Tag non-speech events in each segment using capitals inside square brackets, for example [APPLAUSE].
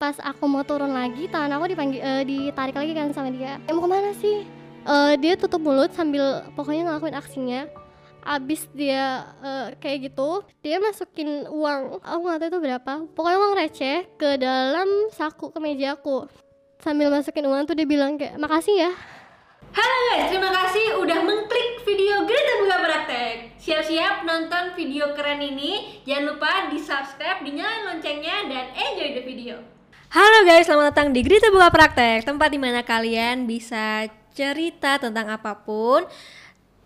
pas aku mau turun lagi tangan aku dipanggil eh, ditarik lagi kan sama dia. Eh, mau ke mana sih? Eh, dia tutup mulut sambil pokoknya ngelakuin aksinya. Abis dia eh, kayak gitu dia masukin uang. Aku nggak tahu itu berapa. Pokoknya uang receh ke dalam saku kemeja aku. Sambil masukin uang tuh dia bilang kayak makasih ya. Halo guys, terima kasih udah mengklik video Greta Buka Praktek. Siap-siap nonton video keren ini. Jangan lupa di subscribe, dinyalain loncengnya, dan enjoy the video. Halo guys, selamat datang di Greta Buka Praktek, tempat di mana kalian bisa cerita tentang apa pun,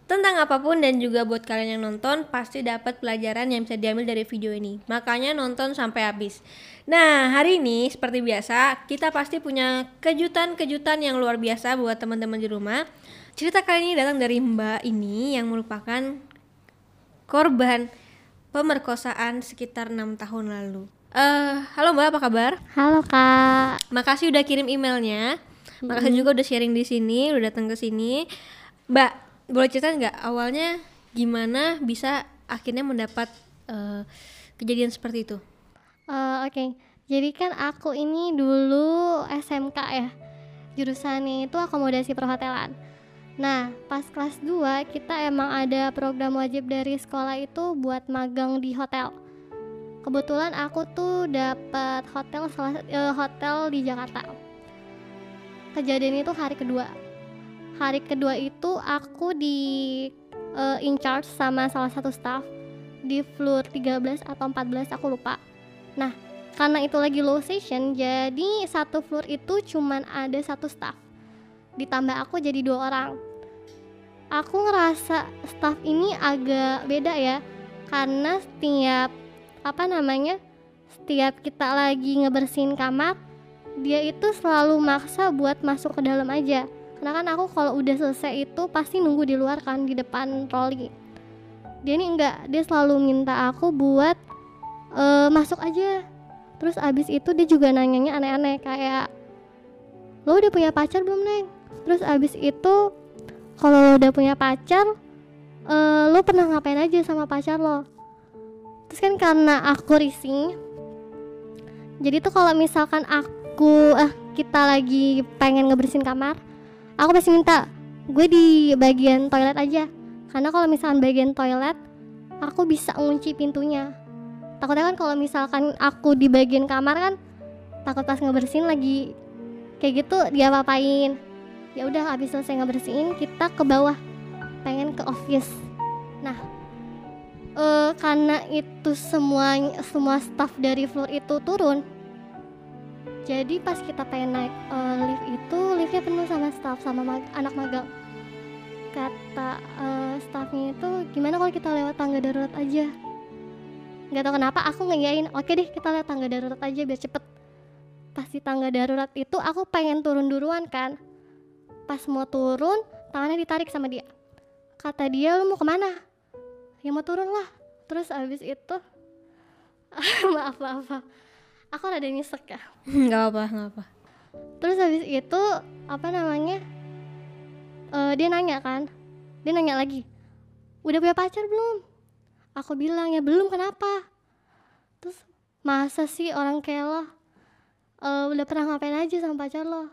tentang apa pun dan juga buat kalian yang nonton pasti dapat pelajaran yang bisa diambil dari video ini. Makanya nonton sampai habis. Nah, hari ini seperti biasa, kita pasti punya kejutan-kejutan yang luar biasa buat teman-teman di rumah. Cerita kali ini datang dari Mbak ini yang merupakan korban pemerkosaan sekitar enam tahun lalu. Eh, halo Mbak, apa kabar? halo kak Makasih udah kirim emailnya. Makasih juga udah sharing di sini, udah datang ke sini. Mbak, boleh cerita nggak awalnya gimana bisa akhirnya mendapat eh, kejadian seperti itu? Eh, Oke, jadi kan aku ini dulu SMK ya, jurusannya itu akomodasi perhotelan. Nah, pas kelas 2 kita emang ada program wajib dari sekolah itu buat magang di hotel. Kebetulan aku tuh dapat hotel salah eh, hotel di Jakarta. Kejadian itu hari kedua. Hari kedua itu aku di eh, in charge sama salah satu staff di floor 13 atau 14 aku lupa. Nah, karena itu lagi low session, jadi satu floor itu cuman ada satu staff. Ditambah aku jadi dua orang. Aku ngerasa staff ini agak beda ya, karena setiap apa namanya, setiap kita lagi ngebersihin kamar, dia itu selalu maksa buat masuk ke dalam aja. Karena kan aku kalau udah selesai itu pasti nunggu di luar kan di depan troli. Dia ini enggak, dia selalu minta aku buat eh, masuk aja terus abis itu dia juga nanyanya aneh-aneh kayak lo udah punya pacar belum neng terus abis itu kalau lo udah punya pacar eh, lo pernah ngapain aja sama pacar lo terus kan karena aku rising jadi tuh kalau misalkan aku eh kita lagi pengen ngebersihin kamar aku pasti minta gue di bagian toilet aja. Karena kalau misalkan bagian toilet aku bisa ngunci pintunya. Takutnya kan kalau misalkan aku di bagian kamar kan takut pas ngebersihin lagi kayak gitu dia apain ya udah habis selesai ngebersihin kita ke bawah pengen ke office. Nah eh karena itu semua semua staff dari floor itu turun. Jadi pas kita pengen naik eh, lift itu liftnya penuh sama staff sama mag- anak magang. Kata eh, staffnya itu gimana kalau kita lewat tangga darurat aja? Nggak tahu kenapa aku ngeyain oke deh kita lihat tangga darurat aja biar cepet. Pas di tangga darurat itu aku pengen turun duluan kan. Pas mau turun tangannya ditarik sama dia. Kata dia lu mau ke mana ya mau turun lah terus abis itu [LAUGHS] maaf maaf maaf. aku rada nyesek ya. [LAUGHS] Nggak apa, nggak apa. terus habis itu apa namanya eh, dia nanya kan. Dia nanya lagi udah punya pacar belum? Aku bilang ya belum kenapa? Terus masa sih orang kayak lo eh, udah pernah ngapain aja sama pacar lo?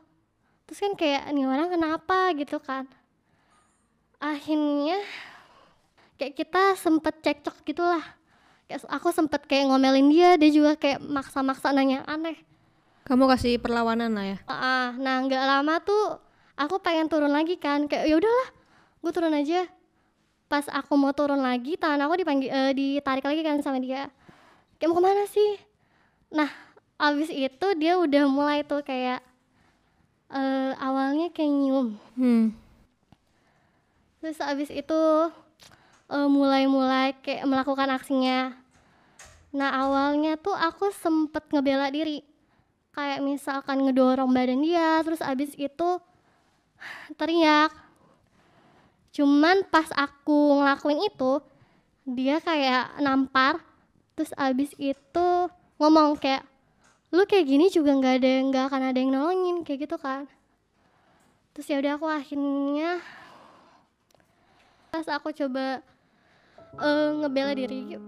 Terus kan kayak nih orang kenapa? Gitu kan. Akhirnya kayak kita sempet cekcok gitulah. Kayak aku sempet kayak ngomelin dia dia juga kayak maksa-maksa nanya aneh. Kamu kasih perlawanan lah ya. Ah, nah nggak lama tuh aku pengen turun lagi kan kayak ya udahlah gue turun aja. Pas aku mau turun lagi tangan aku dipanggil eh, ditarik lagi kan sama dia. Kayak mau ke mana sih? Nah abis itu dia udah mulai tuh kayak eh, awalnya kayak nyium. Hmm. terus abis itu eh, mulai-mulai kayak melakukan aksinya. Nah awalnya tuh aku sempet ngebela diri. Kayak misalkan ngedorong badan dia terus abis itu teriak. Cuman pas aku ngelakuin itu dia kayak nampar terus abis itu ngomong kayak lu kayak gini juga nggak ada nggak akan ada yang nolongin kayak gitu kan. Terus ya udah aku akhirnya pas aku coba eh, ngebela diri.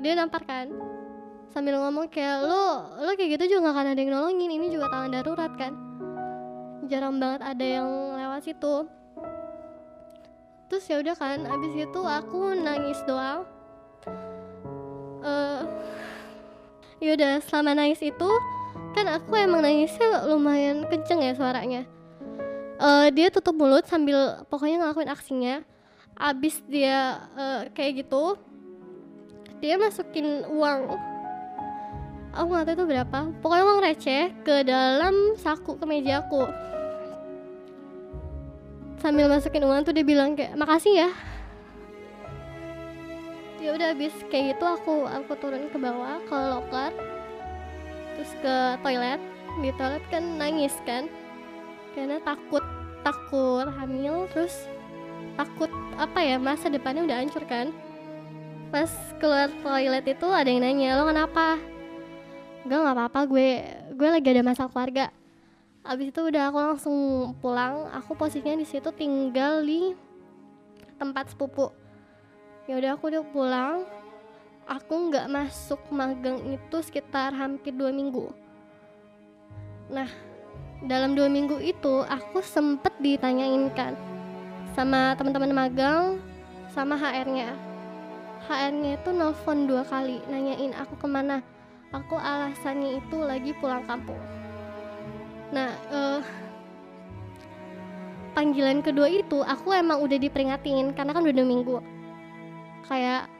Dia nampar kan. Sambil ngomong kayak lo lo kayak gitu juga gak akan ada yang nolongin. Ini juga tangan darurat kan. Jarang banget ada yang lewat situ. Terus ya udah kan abis itu aku nangis doang. Uh, ya udah selama nangis itu kan aku emang nangisnya lumayan kenceng ya suaranya. Uh, dia tutup mulut sambil pokoknya ngelakuin aksinya abis dia uh, kayak gitu dia masukin uang. Aku nggak tahu itu berapa. Pokoknya uang receh ke dalam saku kemeja aku. Sambil masukin uang tuh dia bilang kayak makasih ya. Ya udah habis kayak gitu aku aku turun ke bawah ke locker terus ke toilet. Di toilet kan nangis kan karena takut takut hamil terus takut apa ya masa depannya udah hancur kan? Pas keluar toilet itu ada yang nanya lo kenapa? Gak nggak apa-apa gue gue lagi ada masalah keluarga. Abis itu udah aku langsung pulang aku posisinya di situ tinggal di tempat sepupu. Ya udah aku udah pulang. Aku nggak masuk magang itu sekitar hampir dua minggu. Nah dalam dua minggu itu aku sempet ditanyain kan sama teman-teman magang sama HR-nya HR-nya itu nelfon dua kali nanyain aku ke mana. Aku alasannya itu lagi pulang kampung. Nah uh, panggilan kedua itu aku emang udah diperingatin karena kan udah minggu. Kayak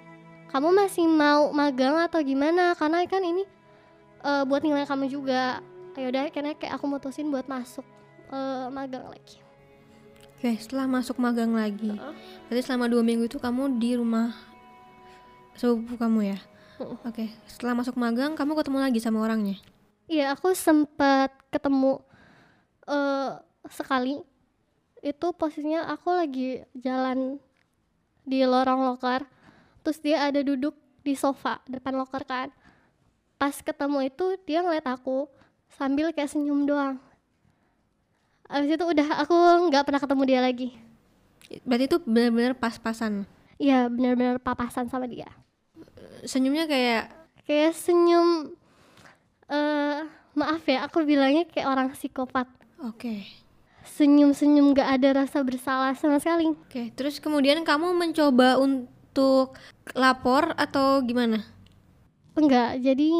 kamu masih mau magang atau gimana? Karena kan ini uh, buat nilai kamu juga. Ya udah karena kayak aku mutusin buat masuk uh, magang lagi Oke, setelah masuk magang lagi, uh -uh. berarti selama dua minggu itu kamu di rumah sepupu kamu ya? Uh -uh. Oke, setelah masuk magang, kamu ketemu lagi sama orangnya? Iya, aku sempat ketemu uh, sekali. Itu posisinya aku lagi jalan di lorong loker. Terus dia ada duduk di sofa depan loker kan. Pas ketemu itu dia ngeliat aku sambil kayak senyum doang. Abis itu udah aku nggak pernah ketemu dia lagi. Berarti itu benar-benar pas-pasan. Iya, benar-benar papasan sama dia. Senyumnya kayak kayak senyum uh, maaf ya aku bilangnya kayak orang psikopat oke okay. senyum-senyum gak ada rasa bersalah sama sekali oke okay. terus kemudian kamu mencoba untuk lapor atau gimana enggak jadi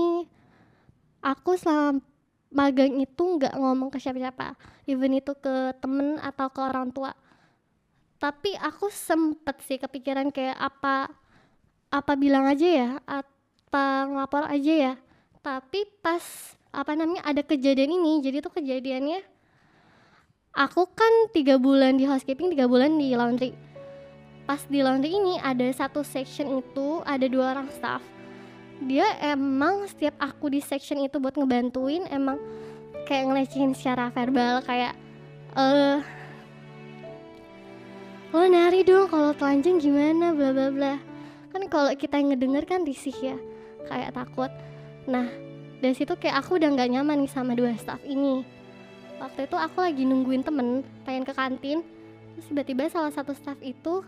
aku selama magang itu nggak ngomong ke siapa-siapa. Even itu ke temen atau ke orang tua. Tapi aku sempet sih kepikiran kayak apa apa bilang aja ya apa ngelapor aja ya. Tapi pas apa namanya ada kejadian ini jadi tuh kejadiannya aku kan tiga bulan di housekeeping tiga bulan di laundry. Pas di laundry ini ada satu section itu ada dua orang staff dia emang setiap aku di section itu buat ngebantuin emang kayak ngelecehin secara verbal kayak eh lo nari dong kalau telanjang gimana bla bla bla. Kan kalau kita yang ngedenger kan risih ya kayak takut. Nah dari situ kayak aku udah nggak nyaman nih sama dua staff ini. Waktu itu aku lagi nungguin temen pengen ke kantin. Terus tiba-tiba salah satu staff itu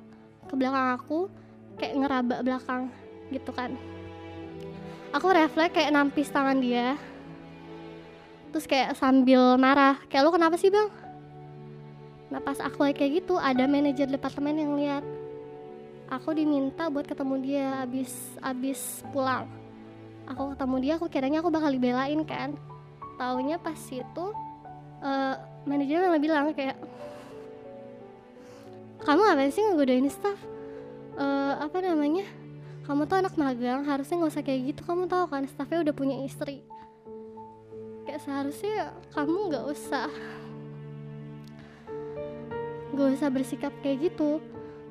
ke belakang aku kayak ngeraba belakang gitu kan aku refleks kayak nampis tangan dia. Terus kayak sambil marah kayak lo kenapa sih bang? Nah pas aku kayak gitu ada manajer departemen yang lihat. Aku diminta buat ketemu dia abis abis pulang. Aku ketemu dia aku kiranya aku bakal dibelain kan? Taunya pas itu uh, manajer malah bilang kayak kamu ngapain sih ngegodain staff? Uh, apa namanya kamu tuh anak magang harusnya nggak usah kayak gitu. Kamu tahu kan staffnya udah punya istri. Kayak seharusnya kamu nggak usah nggak usah bersikap kayak gitu.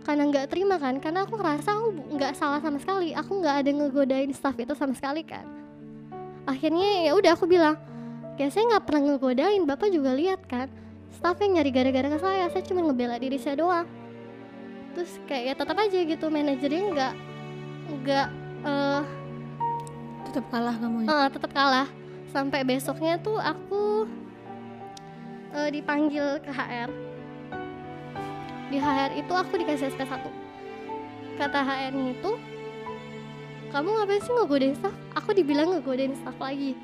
Karena nggak terima kan karena aku ngerasa aku nggak salah sama sekali. Aku nggak ada ngegodain staff itu sama sekali kan. Akhirnya ya udah aku bilang kayak saya nggak pernah ngegodain bapak juga lihat kan. Staff yang nyari gara-gara ke saya saya cuma ngebela diri saya doang. Terus kayak ya tetap aja gitu manajernya nggak nggak uh, tetap kalah kamu ya? uh, tetap kalah. Sampai besoknya tuh aku uh, dipanggil ke HR di HR itu aku dikasih SP1 kata HR itu kamu ngapain sih ngegodain staff? Aku dibilang ngegodain staff lagi.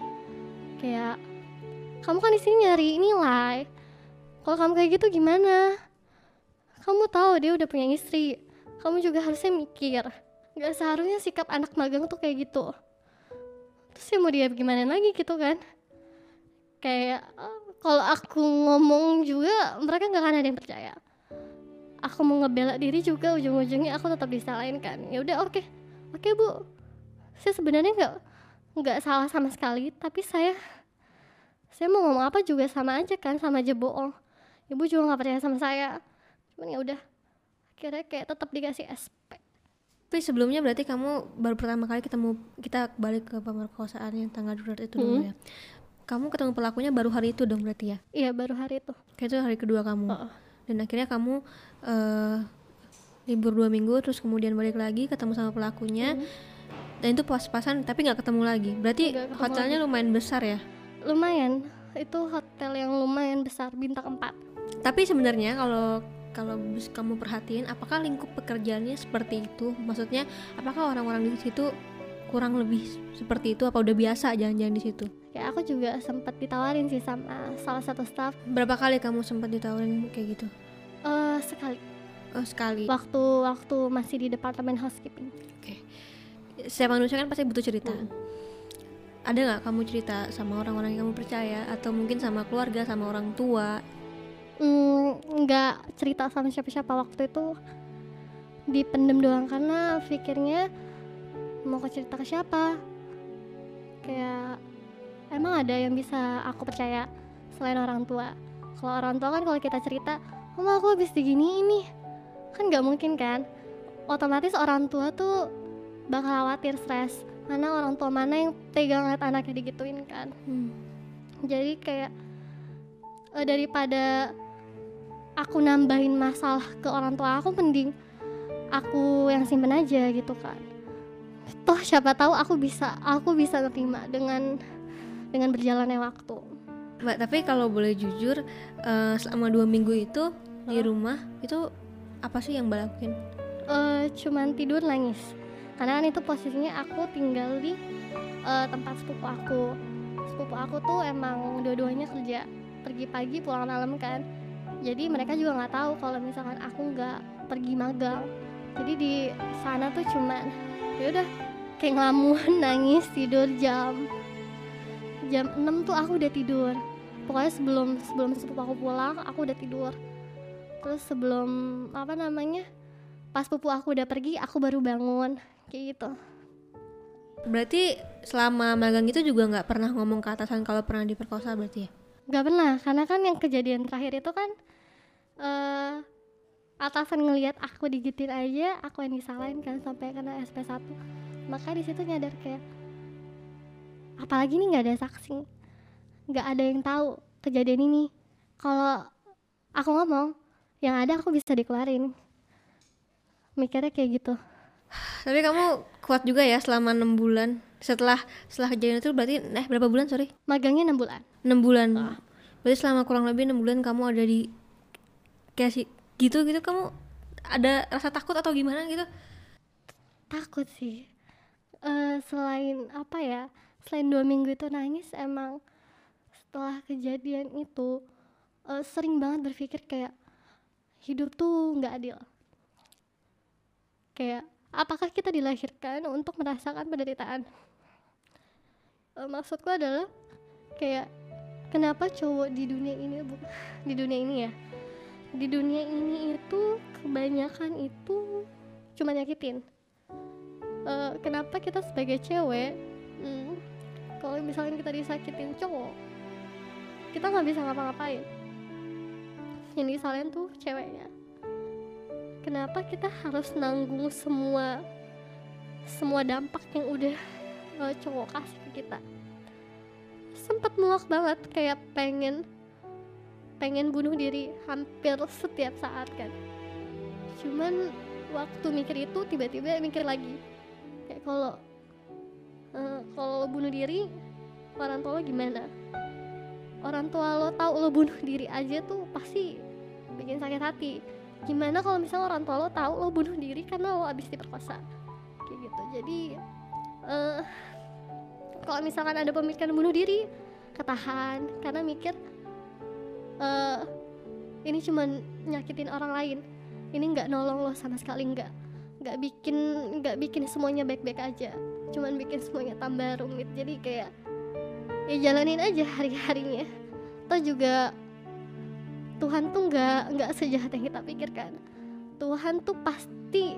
Kayak kamu kan di sini nyari nilai. Kalau kamu kayak gitu gimana? Kamu tahu dia udah punya istri. Kamu juga harusnya mikir nggak seharusnya sikap anak magang tuh kayak gitu. Terus ya mau dia gimana lagi gitu kan. Kayak eh, kalau aku ngomong juga mereka nggak akan ada yang percaya. Aku mau ngebela diri juga ujung-ujungnya aku tetap disalahin kan. Ya udah oke. Oke bu. Saya sebenarnya nggak nggak salah sama sekali tapi saya saya mau ngomong apa juga sama aja kan sama aja bohong. Ibu juga nggak percaya sama saya. Cuman ya udah akhirnya kayak tetap dikasih SP Tapi sebelumnya berarti kamu baru pertama kali ketemu kita balik ke pemerkosaan yang tanggal darurat itu dulu Hmm. ya. Kamu ketemu pelakunya baru hari itu dong berarti ya? iya baru hari itu Kayak itu hari kedua kamu. Heeh. Dan akhirnya kamu eh, libur dua minggu terus kemudian balik lagi ketemu sama pelakunya. Hmm. Dan itu pas-pasan tapi nggak ketemu lagi. Berarti ketemu hotelnya lumayan besar ya. lumayan itu hotel yang lumayan besar bintang 4 Tapi sebenarnya kalau kalau kamu perhatiin apakah lingkup pekerjaannya seperti itu? Maksudnya apakah orang-orang di situ kurang lebih seperti itu apa udah biasa jangan-jangan di situ? kayak aku juga sempat ditawarin sih sama salah satu staff Berapa kali kamu sempat ditawarin kayak gitu? eh sekali Oh sekali. waktu waktu masih di departemen housekeeping Setiap manusia kan pasti butuh cerita. Hmm. Ada nggak kamu cerita sama orang-orang yang kamu percaya atau mungkin sama keluarga, sama orang tua? Hmm, nggak cerita sama siapa-siapa waktu itu. Dipendem doang karena pikirnya mau ke cerita ke siapa. Kayak emang ada yang bisa aku percaya selain orang tua. Kalau orang tua kan kalau kita cerita mama aku habis digini ini kan nggak mungkin kan? Otomatis orang tua tuh bakal khawatir stres. Mana orang tua mana yang tega ngeliat anaknya digituin kan? Hmm. jadi kayak eh, daripada aku nambahin masalah ke orang tua aku mending aku yang simpen aja gitu kan. Toh siapa tahu aku bisa aku bisa terima dengan dengan berjalannya waktu. Mbak, tapi kalau boleh jujur, eh, selama dua minggu itu di Hah? rumah itu apa sih yang Mbak lakuin? Eh, cuman tidur nangis. Karena kan itu posisinya aku tinggal di eh, tempat sepupu aku. Sepupu aku tuh emang dua-duanya kerja pergi pagi pulang malam kan jadi mereka juga nggak tahu kalau misalkan aku nggak pergi magang. Jadi di sana tuh cuman ya udah kayak ngelamun [LAUGHS] nangis tidur jam jam 6 tuh aku udah tidur. Pokoknya sebelum sebelum sepupu aku pulang aku udah tidur. Terus sebelum apa namanya pas pupu aku udah pergi aku baru bangun kayak gitu. Berarti selama magang itu juga nggak pernah ngomong ke atasan kalau pernah diperkosa berarti ya? nggak pernah karena kan yang kejadian terakhir itu kan eh atasan ngelihat aku digituin aja aku yang disalahin kan sampai kena SP1 maka di situ nyadar kayak apalagi nih nggak ada saksi nggak ada yang tahu kejadian ini kalau aku ngomong yang ada aku bisa dikeluarin mikirnya kayak gitu Tapi kamu kuat juga ya selama enam bulan. Setelah setelah kejadian itu berarti eh berapa bulan sorry? magangnya enam bulan enam bulan. Ah. Berarti selama kurang lebih enam bulan kamu ada di kayak si gitu gitu kamu ada rasa takut atau gimana gitu? takut sih. Eh selain apa ya selain dua minggu itu nangis emang setelah kejadian itu eh, sering banget berpikir kayak hidup tuh nggak adil. Kayak apakah kita dilahirkan untuk merasakan penderitaan? Eh, maksudku adalah kayak kenapa cowok di dunia ini bu di dunia ini ya di dunia ini itu kebanyakan itu cuma nyakitin. Eh, kenapa kita sebagai cewek hmm, kalau misalnya kita disakitin cowok kita nggak bisa ngapa-ngapain. Yang disalahin tuh ceweknya. Kenapa kita harus nanggung semua semua dampak yang udah eh, cowok kasih ke kita? Sempet muak banget kayak pengen pengen bunuh diri hampir setiap saat kan. Cuman waktu mikir itu tiba-tiba mikir lagi. Kayak kalau eh, kalau bunuh diri orang tua lo gimana? Orang tua lo tahu lo bunuh diri aja tuh pasti bikin sakit hati. Gimana kalau misalnya orang tua lo tahu lo bunuh diri karena lo abis diperkosa? Kayak gitu. Jadi eh kalau misalkan ada pemikiran bunuh diri ketahan. Karena mikir eh ini cuman nyakitin orang lain. Ini nggak nolong lo sama sekali nggak nggak bikin nggak bikin semuanya baik-baik aja. Cuman bikin semuanya tambah rumit. Jadi kayak ya jalanin aja hari-harinya. Toh juga Tuhan tuh nggak nggak sejahat yang kita pikirkan. Tuhan tuh pasti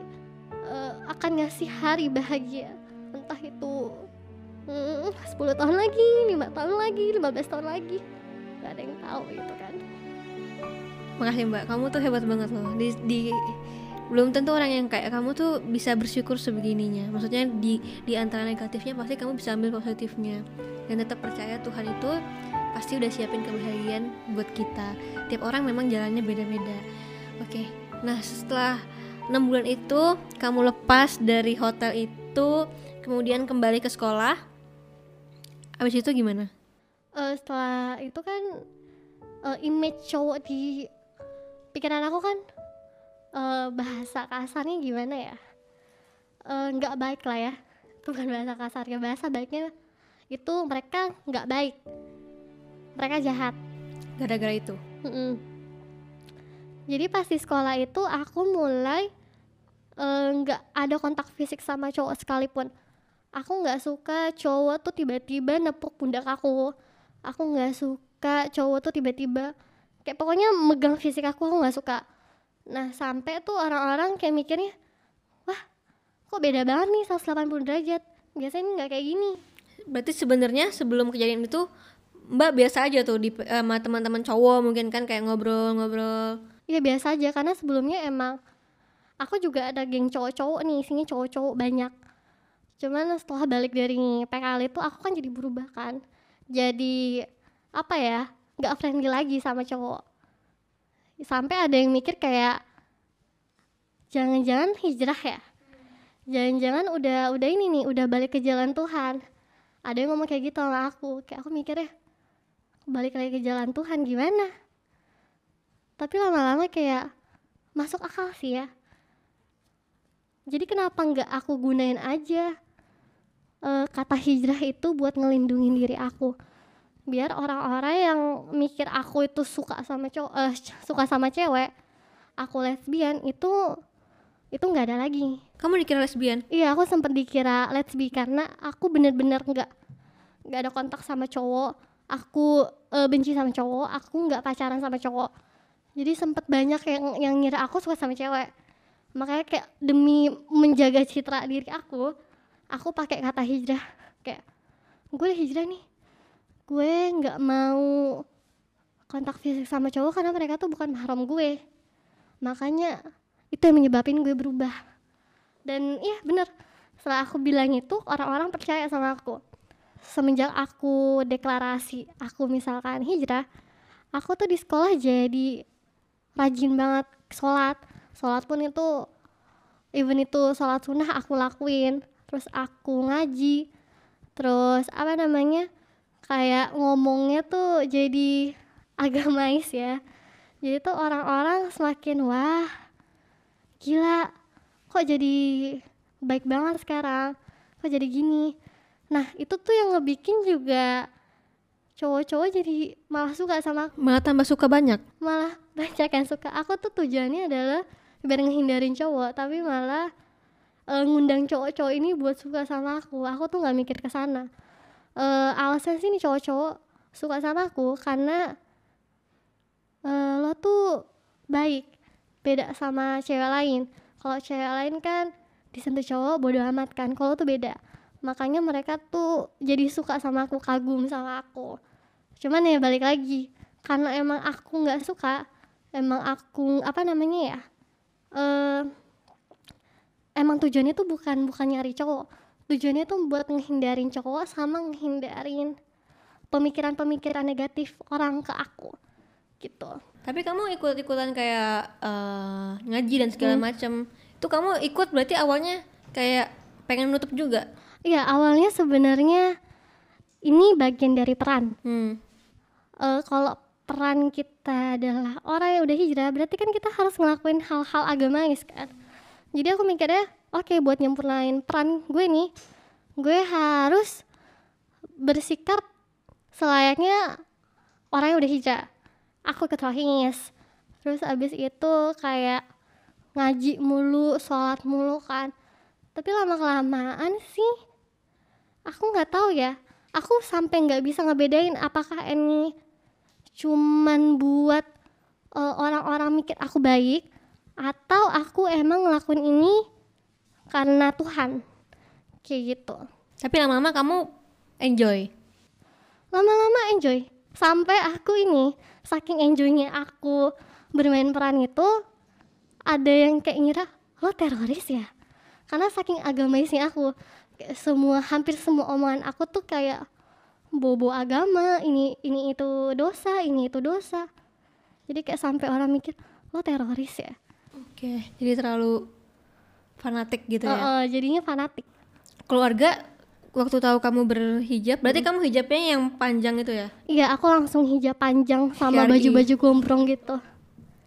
eh, akan ngasih hari bahagia. Entah itu hmm, 10 tahun lagi, lima tahun lagi, 15 tahun lagi nggak ada yang tahu gitu kan Makasih mbak, kamu tuh hebat banget loh. Di, di belum tentu orang yang kayak kamu tuh bisa bersyukur sebegininya. Maksudnya di di antara negatifnya pasti kamu bisa ambil positifnya dan tetap percaya Tuhan itu pasti udah siapin kebahagiaan buat kita. Tiap orang memang jalannya beda-beda. Oke, nah setelah enam bulan itu kamu lepas dari hotel itu, kemudian kembali ke sekolah. Abis itu gimana? Eh, setelah itu kan eh, image cowok di pikiran aku kan eh, bahasa kasarnya gimana ya nggak baik lah ya bukan bahasa kasarnya bahasa baiknya itu mereka nggak baik mereka jahat Gara-gara itu. Mm-mm. Jadi pas di sekolah itu aku mulai eh, nggak ada kontak fisik sama cowok sekalipun. Aku nggak suka cowok tuh tiba-tiba nepuk pundak aku. Aku nggak suka cowok tuh tiba-tiba kayak pokoknya megang fisik aku aku nggak suka. Nah sampai tuh orang-orang kayak mikirnya, wah kok beda banget nih 180 derajat. Biasanya nggak kayak gini. Berarti sebenarnya sebelum kejadian itu Mbak biasa aja tuh di sama teman-teman cowok mungkin kan kayak ngobrol-ngobrol. Ya biasa aja karena sebelumnya emang aku juga ada geng cowok-cowok nih isinya cowok-cowok banyak. Cuman setelah balik dari PKL itu aku kan jadi berubah kan. Jadi apa ya nggak friendly lagi sama cowok. Sampai ada yang mikir kayak jangan-jangan hijrah ya. Jangan-jangan udah udah ini nih udah balik ke jalan Tuhan. Ada yang ngomong kayak gitu sama aku. Kayak aku mikirnya balik lagi ke jalan Tuhan gimana? tapi lama-lama kayak masuk akal sih ya jadi kenapa nggak aku gunain aja eh, kata hijrah itu buat ngelindungin diri aku biar orang-orang yang mikir aku itu suka sama cowok eh, suka sama cewek aku lesbian itu itu nggak ada lagi Kamu dikira lesbian? Iya, aku sempat dikira lesbi karena aku bener-bener nggak nggak ada kontak sama cowok. Aku eh, benci sama cowok, aku nggak pacaran sama cowok. Jadi sempat banyak yang yang ngira aku suka sama cewek. Makanya kayak demi menjaga citra diri aku, aku pakai kata hijrah. Kayak gue hijrah nih. Gue nggak mau kontak fisik sama cowok karena mereka tuh bukan mahram gue. Makanya itu yang menyebabin gue berubah dan iya bener setelah aku bilang itu orang-orang percaya sama aku semenjak aku deklarasi aku misalkan hijrah aku tuh di sekolah jadi rajin banget sholat sholat pun itu even itu sholat sunnah aku lakuin terus aku ngaji. Terus apa namanya kayak ngomongnya tuh jadi agamais [LAUGHS] ya. Jadi tuh orang-orang semakin wah gila kok jadi baik banget sekarang? Kok jadi gini? Nah itu tuh yang ngebikin juga cowok-cowok jadi malah suka sama aku. Malah tambah suka banyak. malah [LAUGHS] banyak yang suka. Aku tuh tujuannya adalah biar ngehindarin cowok tapi malah eh, ngundang cowok-cowok ini buat suka sama aku. Aku tuh nggak mikir ke sana. Eh, alasan sih nih cowok-cowok suka sama aku karena eh, lo tuh baik. Beda sama cewek lain. Kalau cewek lain kan disentuh cowok bodo amat kan. Kalau tuh beda. Makanya mereka tuh jadi suka sama aku kagum sama aku. Cuman ya balik lagi. Karena emang aku nggak suka emang aku apa namanya ya eh emang tujuannya tuh bukan bukan nyari cowok tujuannya tuh buat ngehindarin cowok sama ngehindarin pemikiran-pemikiran negatif orang ke aku gitu Tapi kamu ikut-ikutan kayak eh, ngaji dan segala macam. Itu kamu ikut berarti awalnya kayak pengen nutup juga. Iya awalnya sebenarnya ini bagian dari peran Hmm. Eh, kalau peran kita adalah orang yang udah hijrah berarti kan kita harus ngelakuin hal-hal agamais kan jadi aku mikirnya oke buat nyempurnain peran gue nih gue harus bersikap selayaknya orang yang udah hijrah. Aku ikut rohingis. Terus abis itu kayak ngaji mulu sholat mulu kan. Tapi lama kelamaan sih aku nggak tahu ya. Aku sampai nggak bisa ngebedain apakah ini cuman buat eh, orang-orang mikir aku baik atau aku emang ngelakuin ini karena Tuhan. Kayak gitu. Tapi lama-lama kamu enjoy. lama-lama enjoy. Sampai aku ini saking enjoynya aku bermain peran itu ada yang kayak ngira lo teroris ya? Karena saking agamaisnya aku kayak semua hampir semua omongan aku tuh kayak bobo agama ini ini itu dosa ini itu dosa. Jadi kayak sampai orang mikir lo teroris ya Oke, jadi terlalu fanatik gitu ya. Heeh, jadinya fanatik Keluarga waktu tahu kamu berhijab, berarti kamu hijabnya yang panjang itu ya? iya aku langsung hijab panjang sama baju-baju gombrong gitu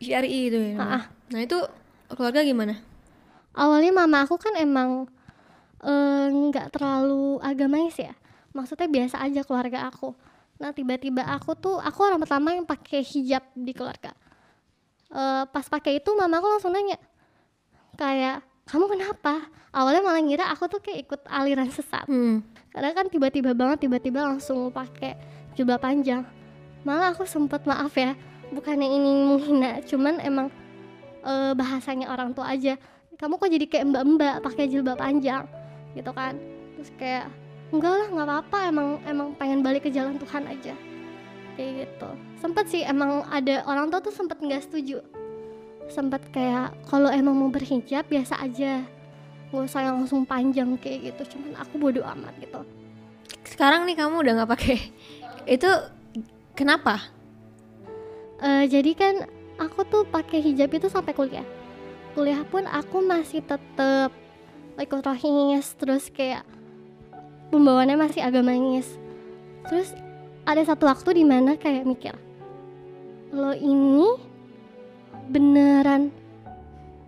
Syari itu ya. Ah, ah. Nah, itu keluarga gimana? awalnya mama aku kan emang eh, nggak terlalu agamais ya maksudnya biasa aja keluarga aku nah tiba-tiba aku tuh aku orang pertama yang pakai hijab di keluarga Eh, pas pakai itu mama aku langsung nanya kayak kamu kenapa? Awalnya malah ngira aku tuh kayak ikut aliran sesat. Hmm. karena kan tiba-tiba banget tiba-tiba langsung pakai jubah panjang. Malah aku sempet maaf ya bukannya ini menghina cuman emang eh, bahasanya orang tua aja kamu kok jadi kayak mbak-mbak pakai jilbab panjang? Gitu kan. Terus kayak enggak lah nggak apa-apa emang emang pengen balik ke jalan Tuhan aja kayak gitu sempet sih emang ada orang tua tuh sempet nggak setuju sempet kayak kalau emang mau berhijab biasa aja nggak usah yang langsung panjang kayak gitu cuman aku bodoh amat gitu Sekarang nih kamu udah nggak pakai. Itu kenapa? Eh, jadi kan aku tuh pakai hijab itu sampai kuliah. Kuliah pun aku masih tetap ikut rohingis terus kayak pembawaannya masih agamais. Terus ada satu waktu di mana kayak mikir, lo ini beneran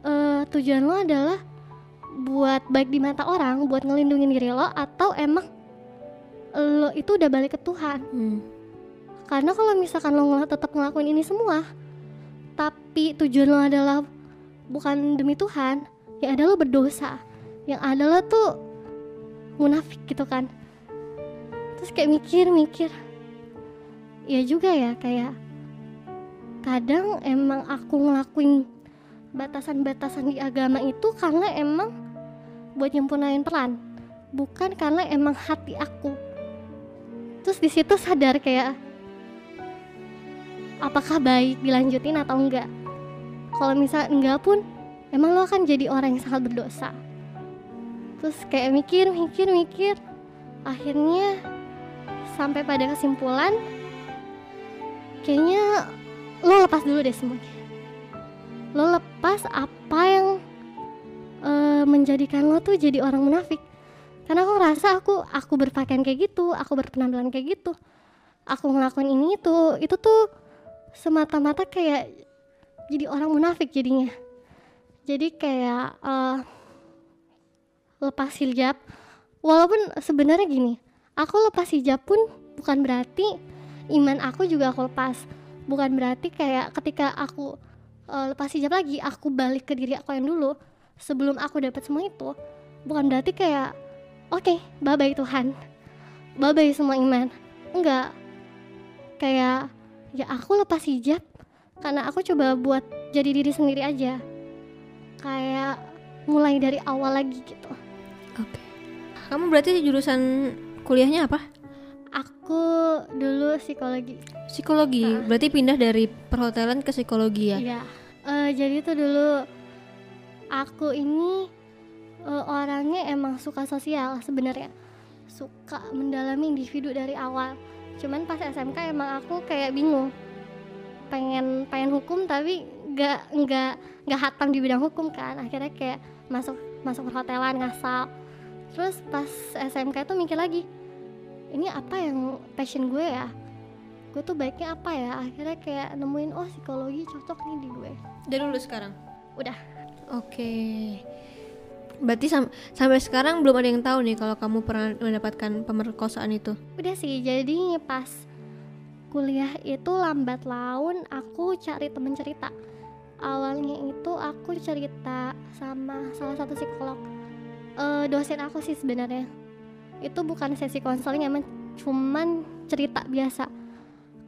eh, tujuan lo adalah buat baik di mata orang, buat ngelindungin diri lo atau emang lo itu udah balik ke Tuhan? Hmm. Karena kalau misalkan lo ngel- tetap ngelakuin ini semua, tapi tujuan lo adalah bukan demi Tuhan, ya ada lo berdosa, yang ada lo tuh munafik gitu kan. Terus kayak mikir-mikir, ya juga ya kayak kadang emang aku ngelakuin batasan-batasan di agama itu karena emang buat nyempurnain peran, bukan karena emang hati aku. Terus di situ sadar kayak apakah baik dilanjutin atau enggak? Kalau misal enggak pun emang lo akan jadi orang yang sangat berdosa. Terus kayak mikir mikir mikir. Akhirnya sampai pada kesimpulan kayaknya lo lepas dulu deh semuanya. Lo lepas apa yang eh, menjadikan lo tuh jadi orang munafik. Karena aku ngerasa aku aku berpakaian kayak gitu aku berpenampilan kayak gitu aku ngelakuin ini itu itu tuh semata-mata kayak jadi orang munafik jadinya. Jadi kayak eh, lepas hijab. Walaupun sebenarnya gini aku lepas hijab pun bukan berarti iman aku juga aku lepas. Bukan berarti kayak ketika aku eh, lepas hijab lagi aku balik ke diri aku yang dulu sebelum aku dapat semua itu. Bukan berarti kayak oke bye bye Tuhan. Bye bye semua iman. Enggak. Kayak ya aku lepas hijab karena aku coba buat jadi diri sendiri aja. Kayak mulai dari awal lagi gitu. Oke. Kamu berarti jurusan kuliahnya apa? Aku dulu psikologi Psikologi. Berarti pindah dari perhotelan ke psikologi ya? Iya. Eh, jadi tuh dulu aku ini eh, orangnya emang suka sosial sebenarnya. Suka mendalami individu dari awal. Cuman pas SMK emang aku kayak bingung. Pengen pengen hukum tapi nggak nggak nggak hatam di bidang hukum kan. Akhirnya kayak masuk masuk perhotelan ngasal. Terus pas SMK itu mikir lagi, ini apa yang passion gue ya? Gue tuh baiknya apa ya? Akhirnya kayak nemuin oh psikologi cocok nih di gue. Dari dulu sekarang. Udah. Oke. berarti sam- sampai sekarang belum ada yang tahu nih kalau kamu pernah mendapatkan pemerkosaan itu udah sih jadi pas kuliah itu lambat laun aku cari temen cerita awalnya itu aku cerita sama salah satu psikolog Eh, dosen aku sih sebenarnya itu bukan sesi konseling emang cuman cerita biasa.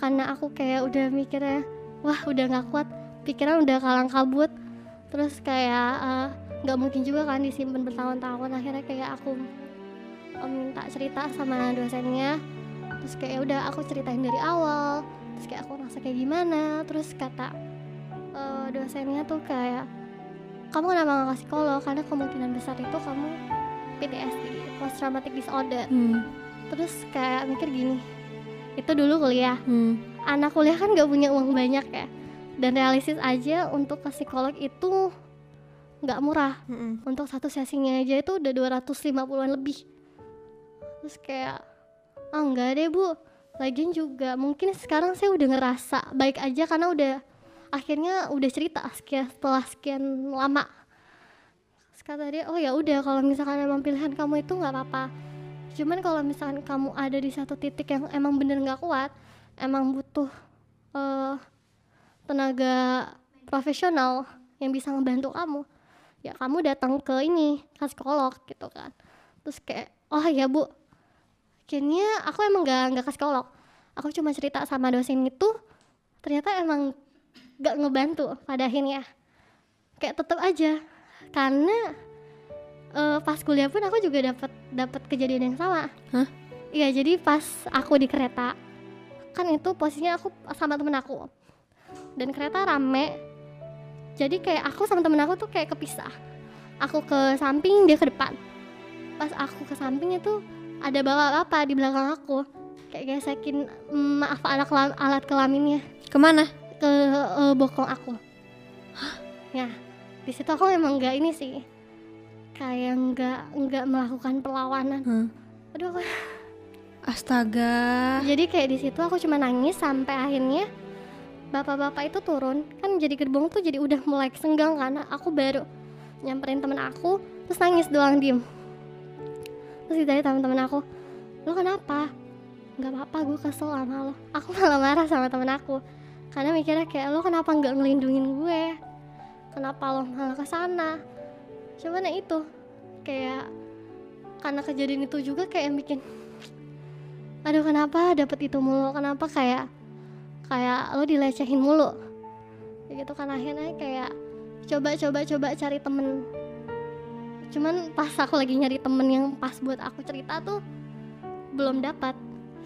Karena aku kayak udah mikirnya wah udah nggak kuat. Pikiran udah kalang kabut. Terus kayak eh, nggak mungkin juga kan disimpan bertahun-tahun. Akhirnya kayak aku eh, minta cerita sama dosennya. Terus kayak "Ya udah aku ceritain dari awal. Terus kayak aku rasa kayak gimana? Terus kata eh, dosennya tuh kayak kamu kenapa nggak ke psikolog? Karena kemungkinan besar itu kamu PTSD post traumatic disorder. Hmm. terus kayak mikir gini itu dulu kuliah. Hmm. anak kuliah kan gak punya uang banyak ya. Dan realistis aja untuk ke psikolog itu nggak murah. Mm-mm. untuk satu sesinya aja itu udah 250-an lebih. Terus kayak ah enggak deh bu. Lagian juga mungkin sekarang saya udah ngerasa baik aja karena udah akhirnya udah cerita sekian setelah sekian lama terus kata dia oh ya udah kalau misalkan emang pilihan kamu itu nggak apa-apa. Cuman kalau misalkan kamu ada di satu titik yang emang bener nggak kuat emang butuh eh, tenaga profesional yang bisa ngebantu kamu ya kamu datang ke ini ke psikolog gitu kan. Terus kayak oh ya bu akhirnya aku emang gak nggak ke psikolog. Aku cuma cerita sama dosen itu ternyata emang gak ngebantu pada akhirnya. Kayak tetap aja karena eh, pas kuliah pun aku juga dapat dapat kejadian yang sama. Hah? iya jadi pas aku di kereta kan itu posisinya aku sama temen aku. Dan kereta rame. Jadi kayak aku sama temen aku tuh kayak kepisah. Aku ke samping dia ke depan. Pas aku ke samping itu ada bapak-bapak di belakang aku. Kayak gesekin mm, maaf alat kelam- alat kelaminnya. Ke mana? Ke eh, bokong aku. Ya di situ aku emang nggak ini sih. Kayak nggak nggak melakukan perlawanan. Hmm. aduh aku astaga. Jadi kayak di situ aku cuma nangis sampai akhirnya bapak-bapak itu turun. Kan jadi gerbong tuh jadi udah mulai senggang karena aku baru nyamperin temen aku terus nangis doang diem. Terus ditanya teman-teman aku lo kenapa? Nggak apa-apa gue kesel sama lo. Aku malah marah sama temen aku. Karena mikirnya kayak lo kenapa nggak ngelindungin gue kenapa lo malah ke sana cuman ya itu kayak karena kejadian itu juga kayak bikin aduh kenapa dapet itu mulu? Kenapa kayak kayak lo dilecehin mulu? Gitu kan akhirnya kayak coba coba coba cari temen. Cuman pas aku lagi nyari temen yang pas buat aku cerita tuh belum dapat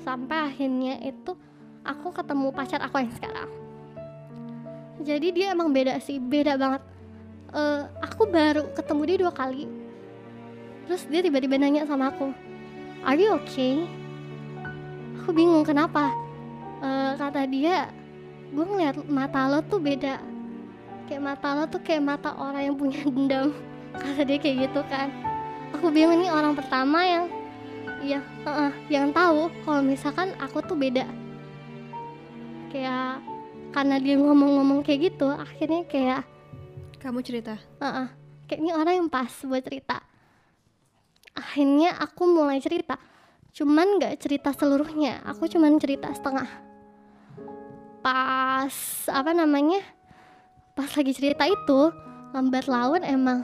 sampai akhirnya itu aku ketemu pacar aku yang sekarang jadi dia emang beda sih beda banget. Eh, aku baru ketemu dia dua kali. Terus dia tiba-tiba nanya sama aku are you okay? Aku bingung kenapa? Eh, kata dia gue ngeliat mata lo tuh beda. Kayak mata lo tuh kayak mata orang yang punya [LAUGHS] dendam. Kata dia kayak gitu kan. Aku bingung nih orang pertama yang iya heeh, yang tahu kalau misalkan aku tuh beda. Kayak karena dia ngomong-ngomong kayak gitu akhirnya kayak kamu cerita Heeh, kayak ini orang yang pas buat cerita. Akhirnya aku mulai cerita, cuman nggak cerita seluruhnya, aku cuman cerita setengah. Pas apa namanya? Pas lagi cerita itu, lambat laun emang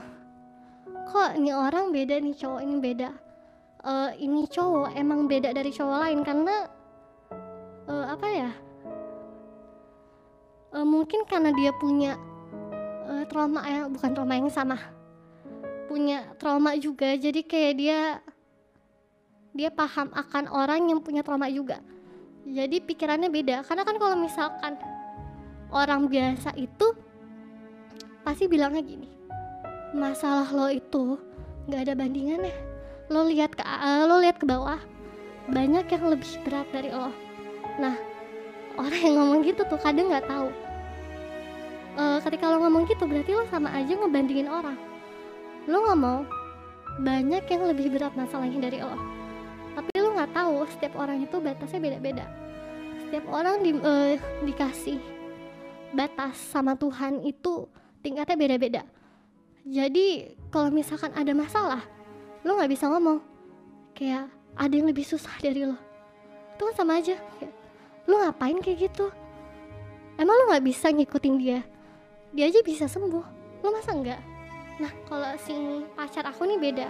kok ini orang beda nih cowok ini beda. Eh, ini cowok emang beda dari cowok lain karena eh, apa ya? Eh, mungkin karena dia punya eh, trauma yang bukan trauma yang sama. Punya trauma juga jadi kayak dia dia paham akan orang yang punya trauma juga. Jadi pikirannya beda karena kan kalau misalkan orang biasa itu pasti bilangnya gini masalah lo itu nggak ada bandingannya. Lo lihat ke lo lihat ke bawah banyak yang lebih berat dari lo. Nah orang yang ngomong gitu tuh kadang nggak tahu. Eh, ketika lo ngomong gitu berarti lo sama aja ngebandingin orang. Lo ngomong banyak yang lebih berat masalahnya dari lo. Tapi lo nggak tahu setiap orang itu batasnya beda-beda. Setiap orang di, eh, dikasih batas sama Tuhan itu tingkatnya beda-beda. Jadi kalau misalkan ada masalah lo nggak bisa ngomong. Kayak ada yang lebih susah dari lo. Itu kan sama aja. Kayak, lo ngapain kayak gitu? Emang lo nggak bisa ngikutin dia? Dia aja bisa sembuh. Lo masa enggak nah kalau si pacar aku nih beda.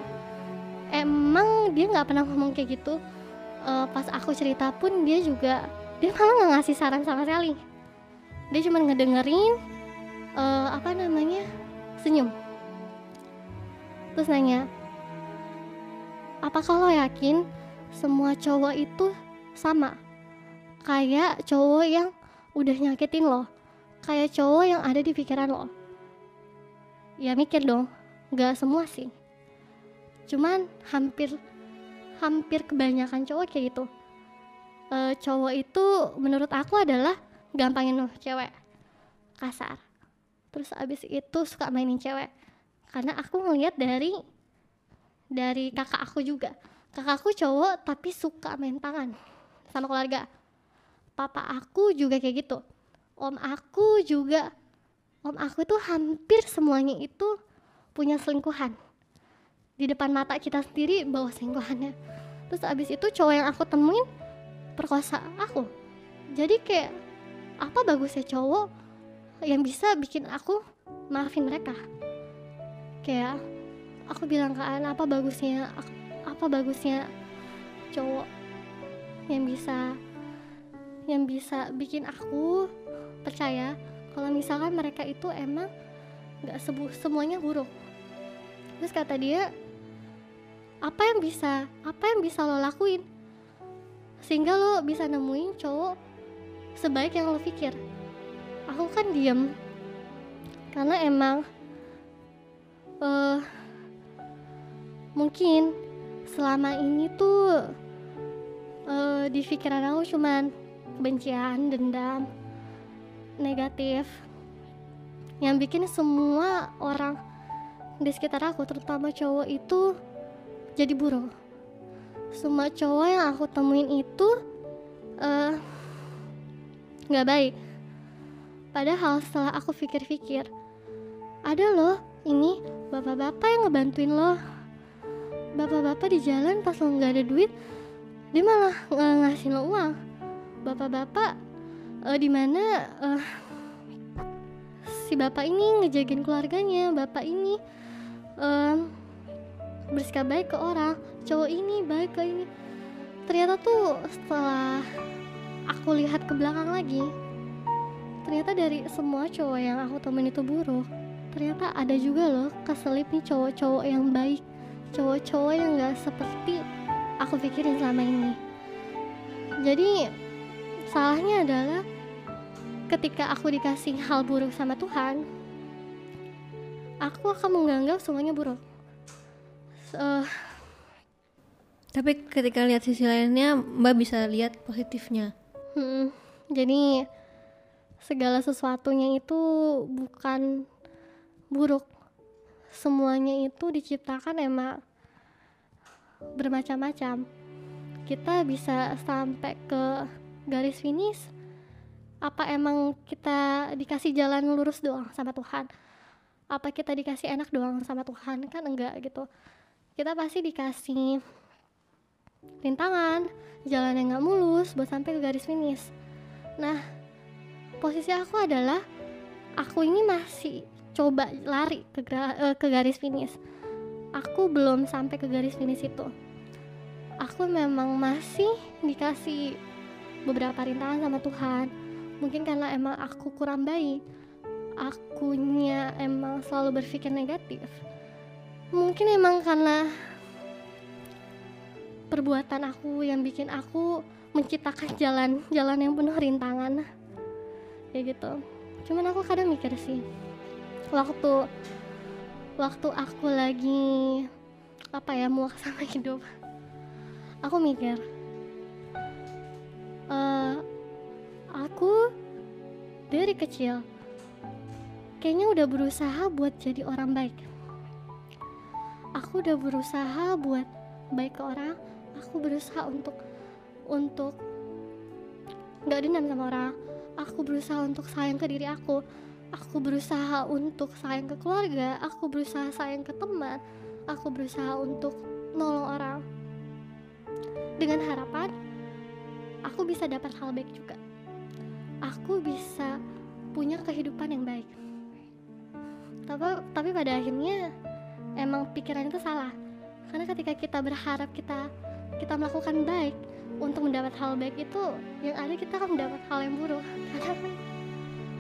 Emang dia nggak pernah ngomong kayak gitu. Eh, pas aku cerita pun dia juga dia malah nggak ngasih saran sama sekali. Dia cuma ngedengerin eh, apa namanya senyum. Terus nanya apakah lo yakin semua cowok itu sama kayak cowok yang udah nyakitin lo. Kayak cowok yang ada di pikiran lo. Ya mikir dong nggak semua sih. Cuman hampir hampir kebanyakan cowok kayak gitu. Eh, cowok itu menurut aku adalah gampangin loh cewek kasar. Terus abis itu suka mainin cewek. Karena aku ngeliat dari dari kakak aku juga. Kakakku cowok tapi suka main tangan sama keluarga papa aku juga kayak gitu. Om aku juga om aku tuh hampir semuanya itu punya selingkuhan. Di depan mata kita sendiri bawa selingkuhannya. Terus abis itu cowok yang aku temuin perkosa aku. Jadi kayak apa bagusnya cowok yang bisa bikin aku maafin mereka? Kayak aku bilang ke An apa bagusnya apa bagusnya cowok yang bisa yang bisa bikin aku percaya kalau misalkan mereka itu emang nggak sebu semuanya buruk. Terus kata dia apa yang bisa apa yang bisa lo lakuin? Sehingga lo bisa nemuin cowok sebaik yang lo pikir. Aku kan diem. Karena emang eh mungkin selama ini tuh eh, di pikiran aku cuman kebencian dendam negatif. Yang bikin semua orang di sekitar aku terutama cowok itu jadi buruk. Semua cowok yang aku temuin itu eh, nggak baik. Padahal setelah aku pikir-pikir ada loh ini bapak-bapak yang ngebantuin lo. Bapak-bapak di jalan pas lo nggak ada duit dia malah ngasih lo uang bapak-bapak eh, di mana eh, si bapak ini ngejagain keluarganya bapak ini em, bersikap baik ke orang cowok ini baik ke ini. Ternyata tuh setelah aku lihat ke belakang lagi ternyata dari semua cowok yang aku temuin itu buruk. Ternyata ada juga loh keselip nih cowok-cowok yang baik cowok-cowok yang gak seperti aku pikirin selama ini. Jadi salahnya adalah ketika aku dikasih hal buruk sama Tuhan aku akan menganggap semuanya buruk Eh, Tapi ketika lihat sisi lainnya, Mbak bisa lihat positifnya. Hmm, jadi segala sesuatunya itu bukan buruk. Semuanya itu diciptakan emang bermacam-macam. Kita bisa sampai ke garis finish. Apa emang kita dikasih jalan lurus doang sama Tuhan? Apa kita dikasih enak doang sama Tuhan? Kan enggak gitu. Kita pasti dikasih rintangan, jalan yang nggak mulus buat sampai ke garis finish. Nah, posisi aku adalah aku ini masih coba lari ke, eh, ke garis finish. Aku belum sampai ke garis finish itu. Aku memang masih dikasih beberapa rintangan sama Tuhan. Mungkin karena emang aku kurang baik. Akunya emang selalu berpikir negatif. Mungkin emang karena perbuatan aku yang bikin aku menciptakan jalan-jalan yang penuh rintangan kayak gitu cuman aku kadang mikir sih waktu waktu aku lagi apa ya muak [LAUGHS] sama hidup aku mikir eh aku dari kecil kayaknya udah berusaha buat jadi orang baik. Aku udah berusaha buat baik ke orang. Aku berusaha untuk untuk nggak dendam sama orang. Aku berusaha untuk sayang ke diri aku. Aku berusaha untuk sayang ke keluarga. Aku berusaha sayang ke teman. Aku berusaha untuk nolong orang. Dengan harapan aku bisa dapat hal baik juga. Aku bisa punya kehidupan yang baik. Tapi tapi pada akhirnya emang pikiran itu salah. Karena ketika kita berharap kita kita melakukan baik untuk mendapat hal baik itu yang ada kita akan mendapat hal yang buruk. [LAUGHS]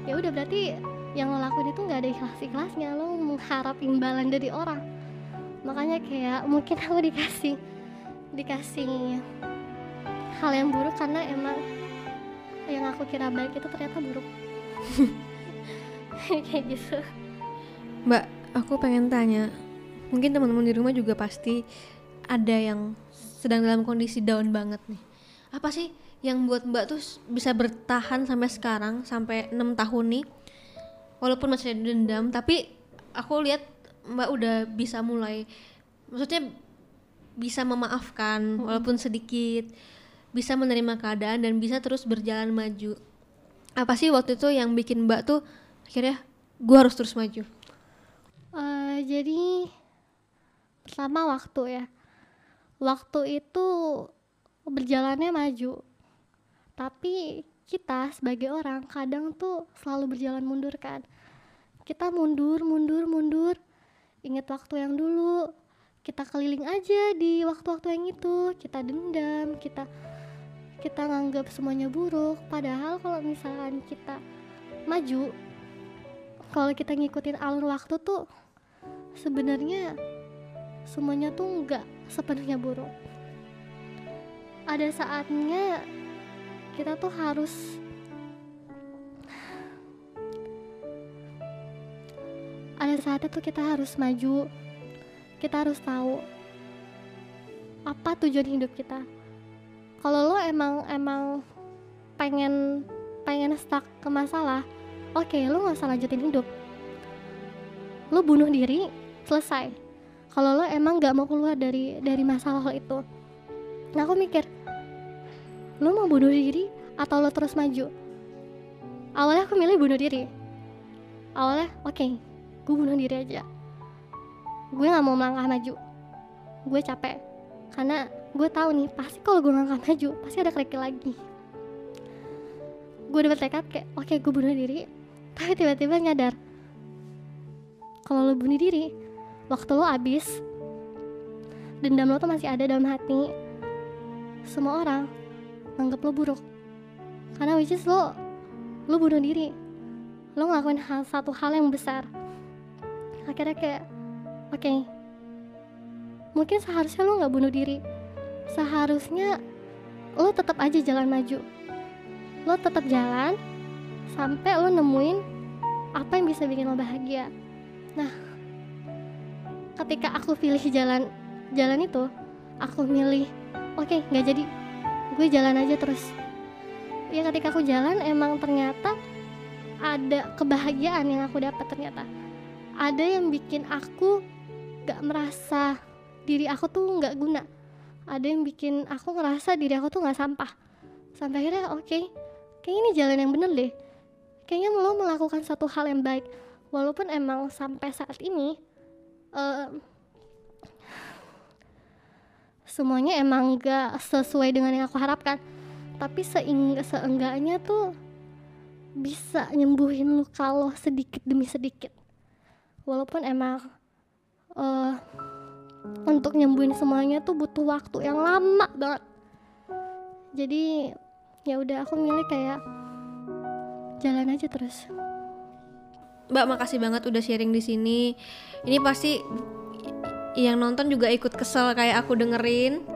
Ya udah berarti yang lo lakuin itu nggak ada ikhlas ikhlasnya lo mengharap imbalan dari orang. Makanya kayak mungkin aku dikasih dikasih hal yang buruk karena emang yang aku kira baik itu ternyata buruk. [LAUGHS] Kayak gitu. Mbak, aku pengen tanya, mungkin teman-teman di rumah juga pasti ada yang sedang dalam kondisi down banget nih. Apa sih yang buat Mbak tuh bisa bertahan sampai sekarang, sampai enam tahun nih? Walaupun masih ada dendam, tapi aku lihat Mbak udah bisa mulai, maksudnya bisa memaafkan walaupun sedikit, bisa menerima keadaan dan bisa terus berjalan maju. Apa sih waktu itu yang bikin Mbak tuh akhirnya gue harus terus maju? Eh, jadi pertama waktu ya. Waktu itu berjalannya maju. Tapi kita sebagai orang kadang tuh selalu berjalan mundur kan. Kita mundur mundur mundur. Ingat waktu yang dulu. Kita keliling aja di waktu-waktu yang itu. Kita dendam kita kita nganggap semuanya buruk. Padahal kalau misalkan kita maju kalau kita ngikutin alur waktu tuh sebenarnya semuanya tuh nggak sepenuhnya buruk. Ada saatnya kita tuh harus ada saatnya tuh kita harus maju. Kita harus tahu apa tujuan hidup kita kalau lo emang emang pengen pengen stuck ke masalah oke lo nggak usah lanjutin hidup. Lo bunuh diri selesai. Kalau lo emang nggak mau keluar dari dari masalah lo itu. Nah aku mikir lo mau bunuh diri atau lo terus maju? Awalnya aku milih bunuh diri. Awalnya oke gue bunuh diri aja. Gue nggak mau melangkah maju. Gue capek. Karena gue tahu nih pasti kalau gue melangkah maju pasti ada kerikil lagi. Gue udah bertekad kayak oke gue bunuh diri tapi tiba-tiba nyadar kalau lo bunuh diri waktu lo habis dendam lo tuh masih ada dalam hati. Semua orang nganggap lo buruk. Karena which is lo lo bunuh diri. Lo ngelakuin hal satu hal yang besar. Akhirnya kayak oke mungkin seharusnya lo nggak bunuh diri seharusnya lo tetap aja jalan maju. Lo tetap jalan sampai lo nemuin apa yang bisa bikin lo bahagia. Nah ketika aku pilih jalan jalan itu aku milih oke nggak jadi. Gue jalan aja terus. Ya ketika aku jalan emang ternyata ada kebahagiaan yang aku dapat ternyata. Ada yang bikin aku gak merasa diri aku tuh nggak guna ada yang bikin aku ngerasa diri aku tuh nggak sampah. Sampai akhirnya oke kayaknya ini jalan yang bener deh. Kayaknya lo melakukan satu hal yang baik. Walaupun emang sampai saat ini eh, semuanya emang gak sesuai dengan yang aku harapkan. Tapi seenggaknya tuh bisa nyembuhin luka lo sedikit demi sedikit. Walaupun emang eh, untuk nyembuhin semuanya tuh butuh waktu yang lama banget jadi ya udah aku milih kayak jalan aja terus Mbak makasih banget udah sharing di sini. Ini pasti yang nonton juga ikut kesel kayak aku dengerin.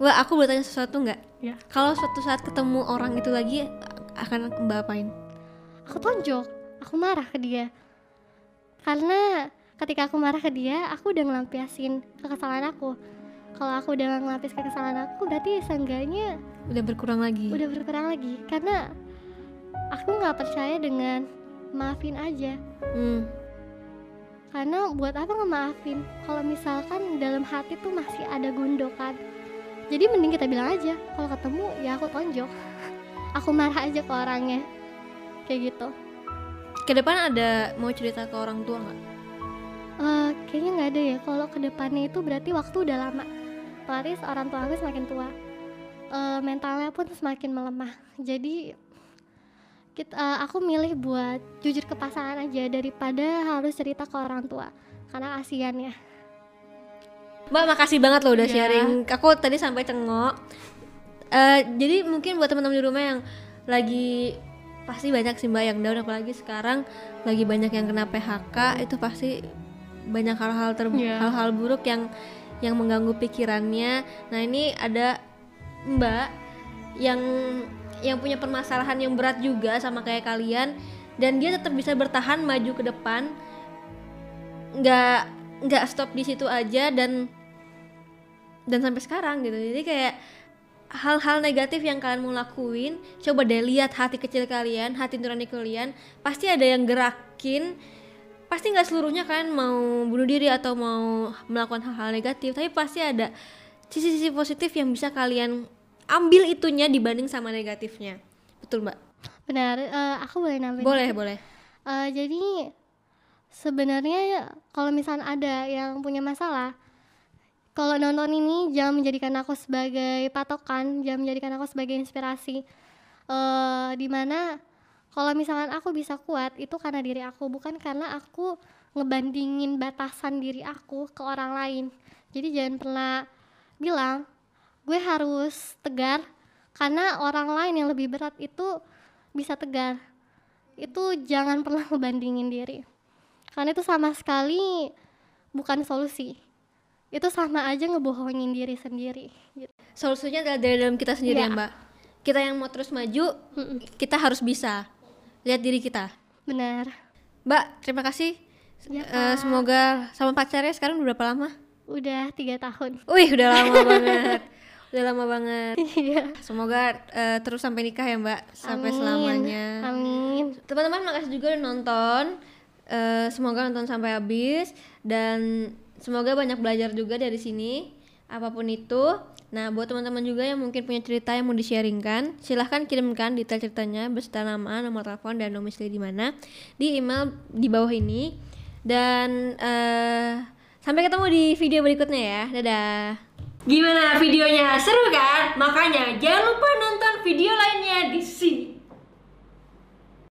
Mbak aku boleh tanya sesuatu nggak? ya Kalau suatu saat ketemu orang itu lagi akan Mbak apain? aku tonjok aku marah ke dia karena ketika aku marah ke dia aku udah ngelampiasin kekesalan aku. Kalau aku udah ngelapis kekesalan aku berarti seenggaknya Udah berkurang lagi. udah berkurang lagi. Karena aku nggak percaya dengan maafin aja. Hmm. karena buat apa ngemaafin? Kalau misalkan dalam hati tuh masih ada gundokan. Jadi mending kita bilang aja kalau ketemu ya aku tonjok. [LAUGHS] Aku marah aja ke orangnya. Kayak gitu. Ke depan ada mau cerita ke orang tua nggak Eh, kayaknya nggak ada ya. Kalau ke depannya itu berarti waktu udah lama. Otomatis orang tua aku semakin tua. Eh, mentalnya pun semakin melemah. Jadi kita, eh, aku milih buat jujur ke pasangan aja daripada harus cerita ke orang tua. Karena kasihan ya. Mbak makasih banget loh udah Iya. sharing. Aku tadi sampai cengok. Eh, jadi mungkin buat teman-teman di rumah yang lagi pasti banyak sih mbak yang down. Apalagi sekarang lagi banyak yang kena PHK itu pasti banyak hal-hal ter Iya. hal-hal buruk yang yang mengganggu pikirannya. Nah ini ada mbak yang yang punya permasalahan yang berat juga sama kayak kalian dan dia tetap bisa bertahan maju ke depan nggak nggak stop di situ aja dan dan sampai sekarang gitu jadi kayak hal-hal negatif yang kalian mau lakuin coba deh lihat hati kecil kalian hati nurani kalian pasti ada yang gerakin pasti nggak seluruhnya kalian mau bunuh diri atau mau melakukan hal-hal negatif tapi pasti ada sisi-sisi positif yang bisa kalian ambil itunya dibanding sama negatifnya. Betul mbak? Benar eh, aku boleh nambahin? Boleh boleh. Eh, jadi sebenarnya kalau misalnya ada yang punya masalah, kalau nonton ini jangan menjadikan aku sebagai patokan, jangan menjadikan aku sebagai inspirasi. Eh, di mana kalau misalkan aku bisa kuat itu karena diri aku, bukan karena aku ngebandingin batasan diri aku ke orang lain. Jadi jangan pernah bilang gue harus tegar karena orang lain yang lebih berat itu bisa tegar itu jangan [LAUGHS] pernah ngebandingin diri karena itu sama sekali bukan solusi itu sama aja ngebohongin diri sendiri gitu. solusinya adalah dari dalam kita sendiri ya Iya. mbak kita yang mau terus maju kita harus bisa lihat diri kita. Benar. Mbak terima kasih. Ya, Eh, semoga sama pacarnya sekarang udah berapa lama? Udah tiga tahun. Wih udah lama [LAUGHS] banget. Udah lama banget. Iya. Semoga eh, terus sampai nikah ya mbak. Sampai Amin. selamanya. Amin. Teman-teman makasih juga udah nonton. Eh, semoga nonton sampai habis. Dan semoga banyak belajar juga dari sini. Apa pun itu nah buat teman-teman juga yang mungkin punya cerita yang mau di-sharingkan silahkan kirimkan detail ceritanya beserta nama nomor telepon dan domisili di mana di email di bawah ini dan eh, sampai ketemu di video berikutnya ya dadah Gimana videonya? Seru kan? Makanya jangan lupa nonton video lainnya di sini.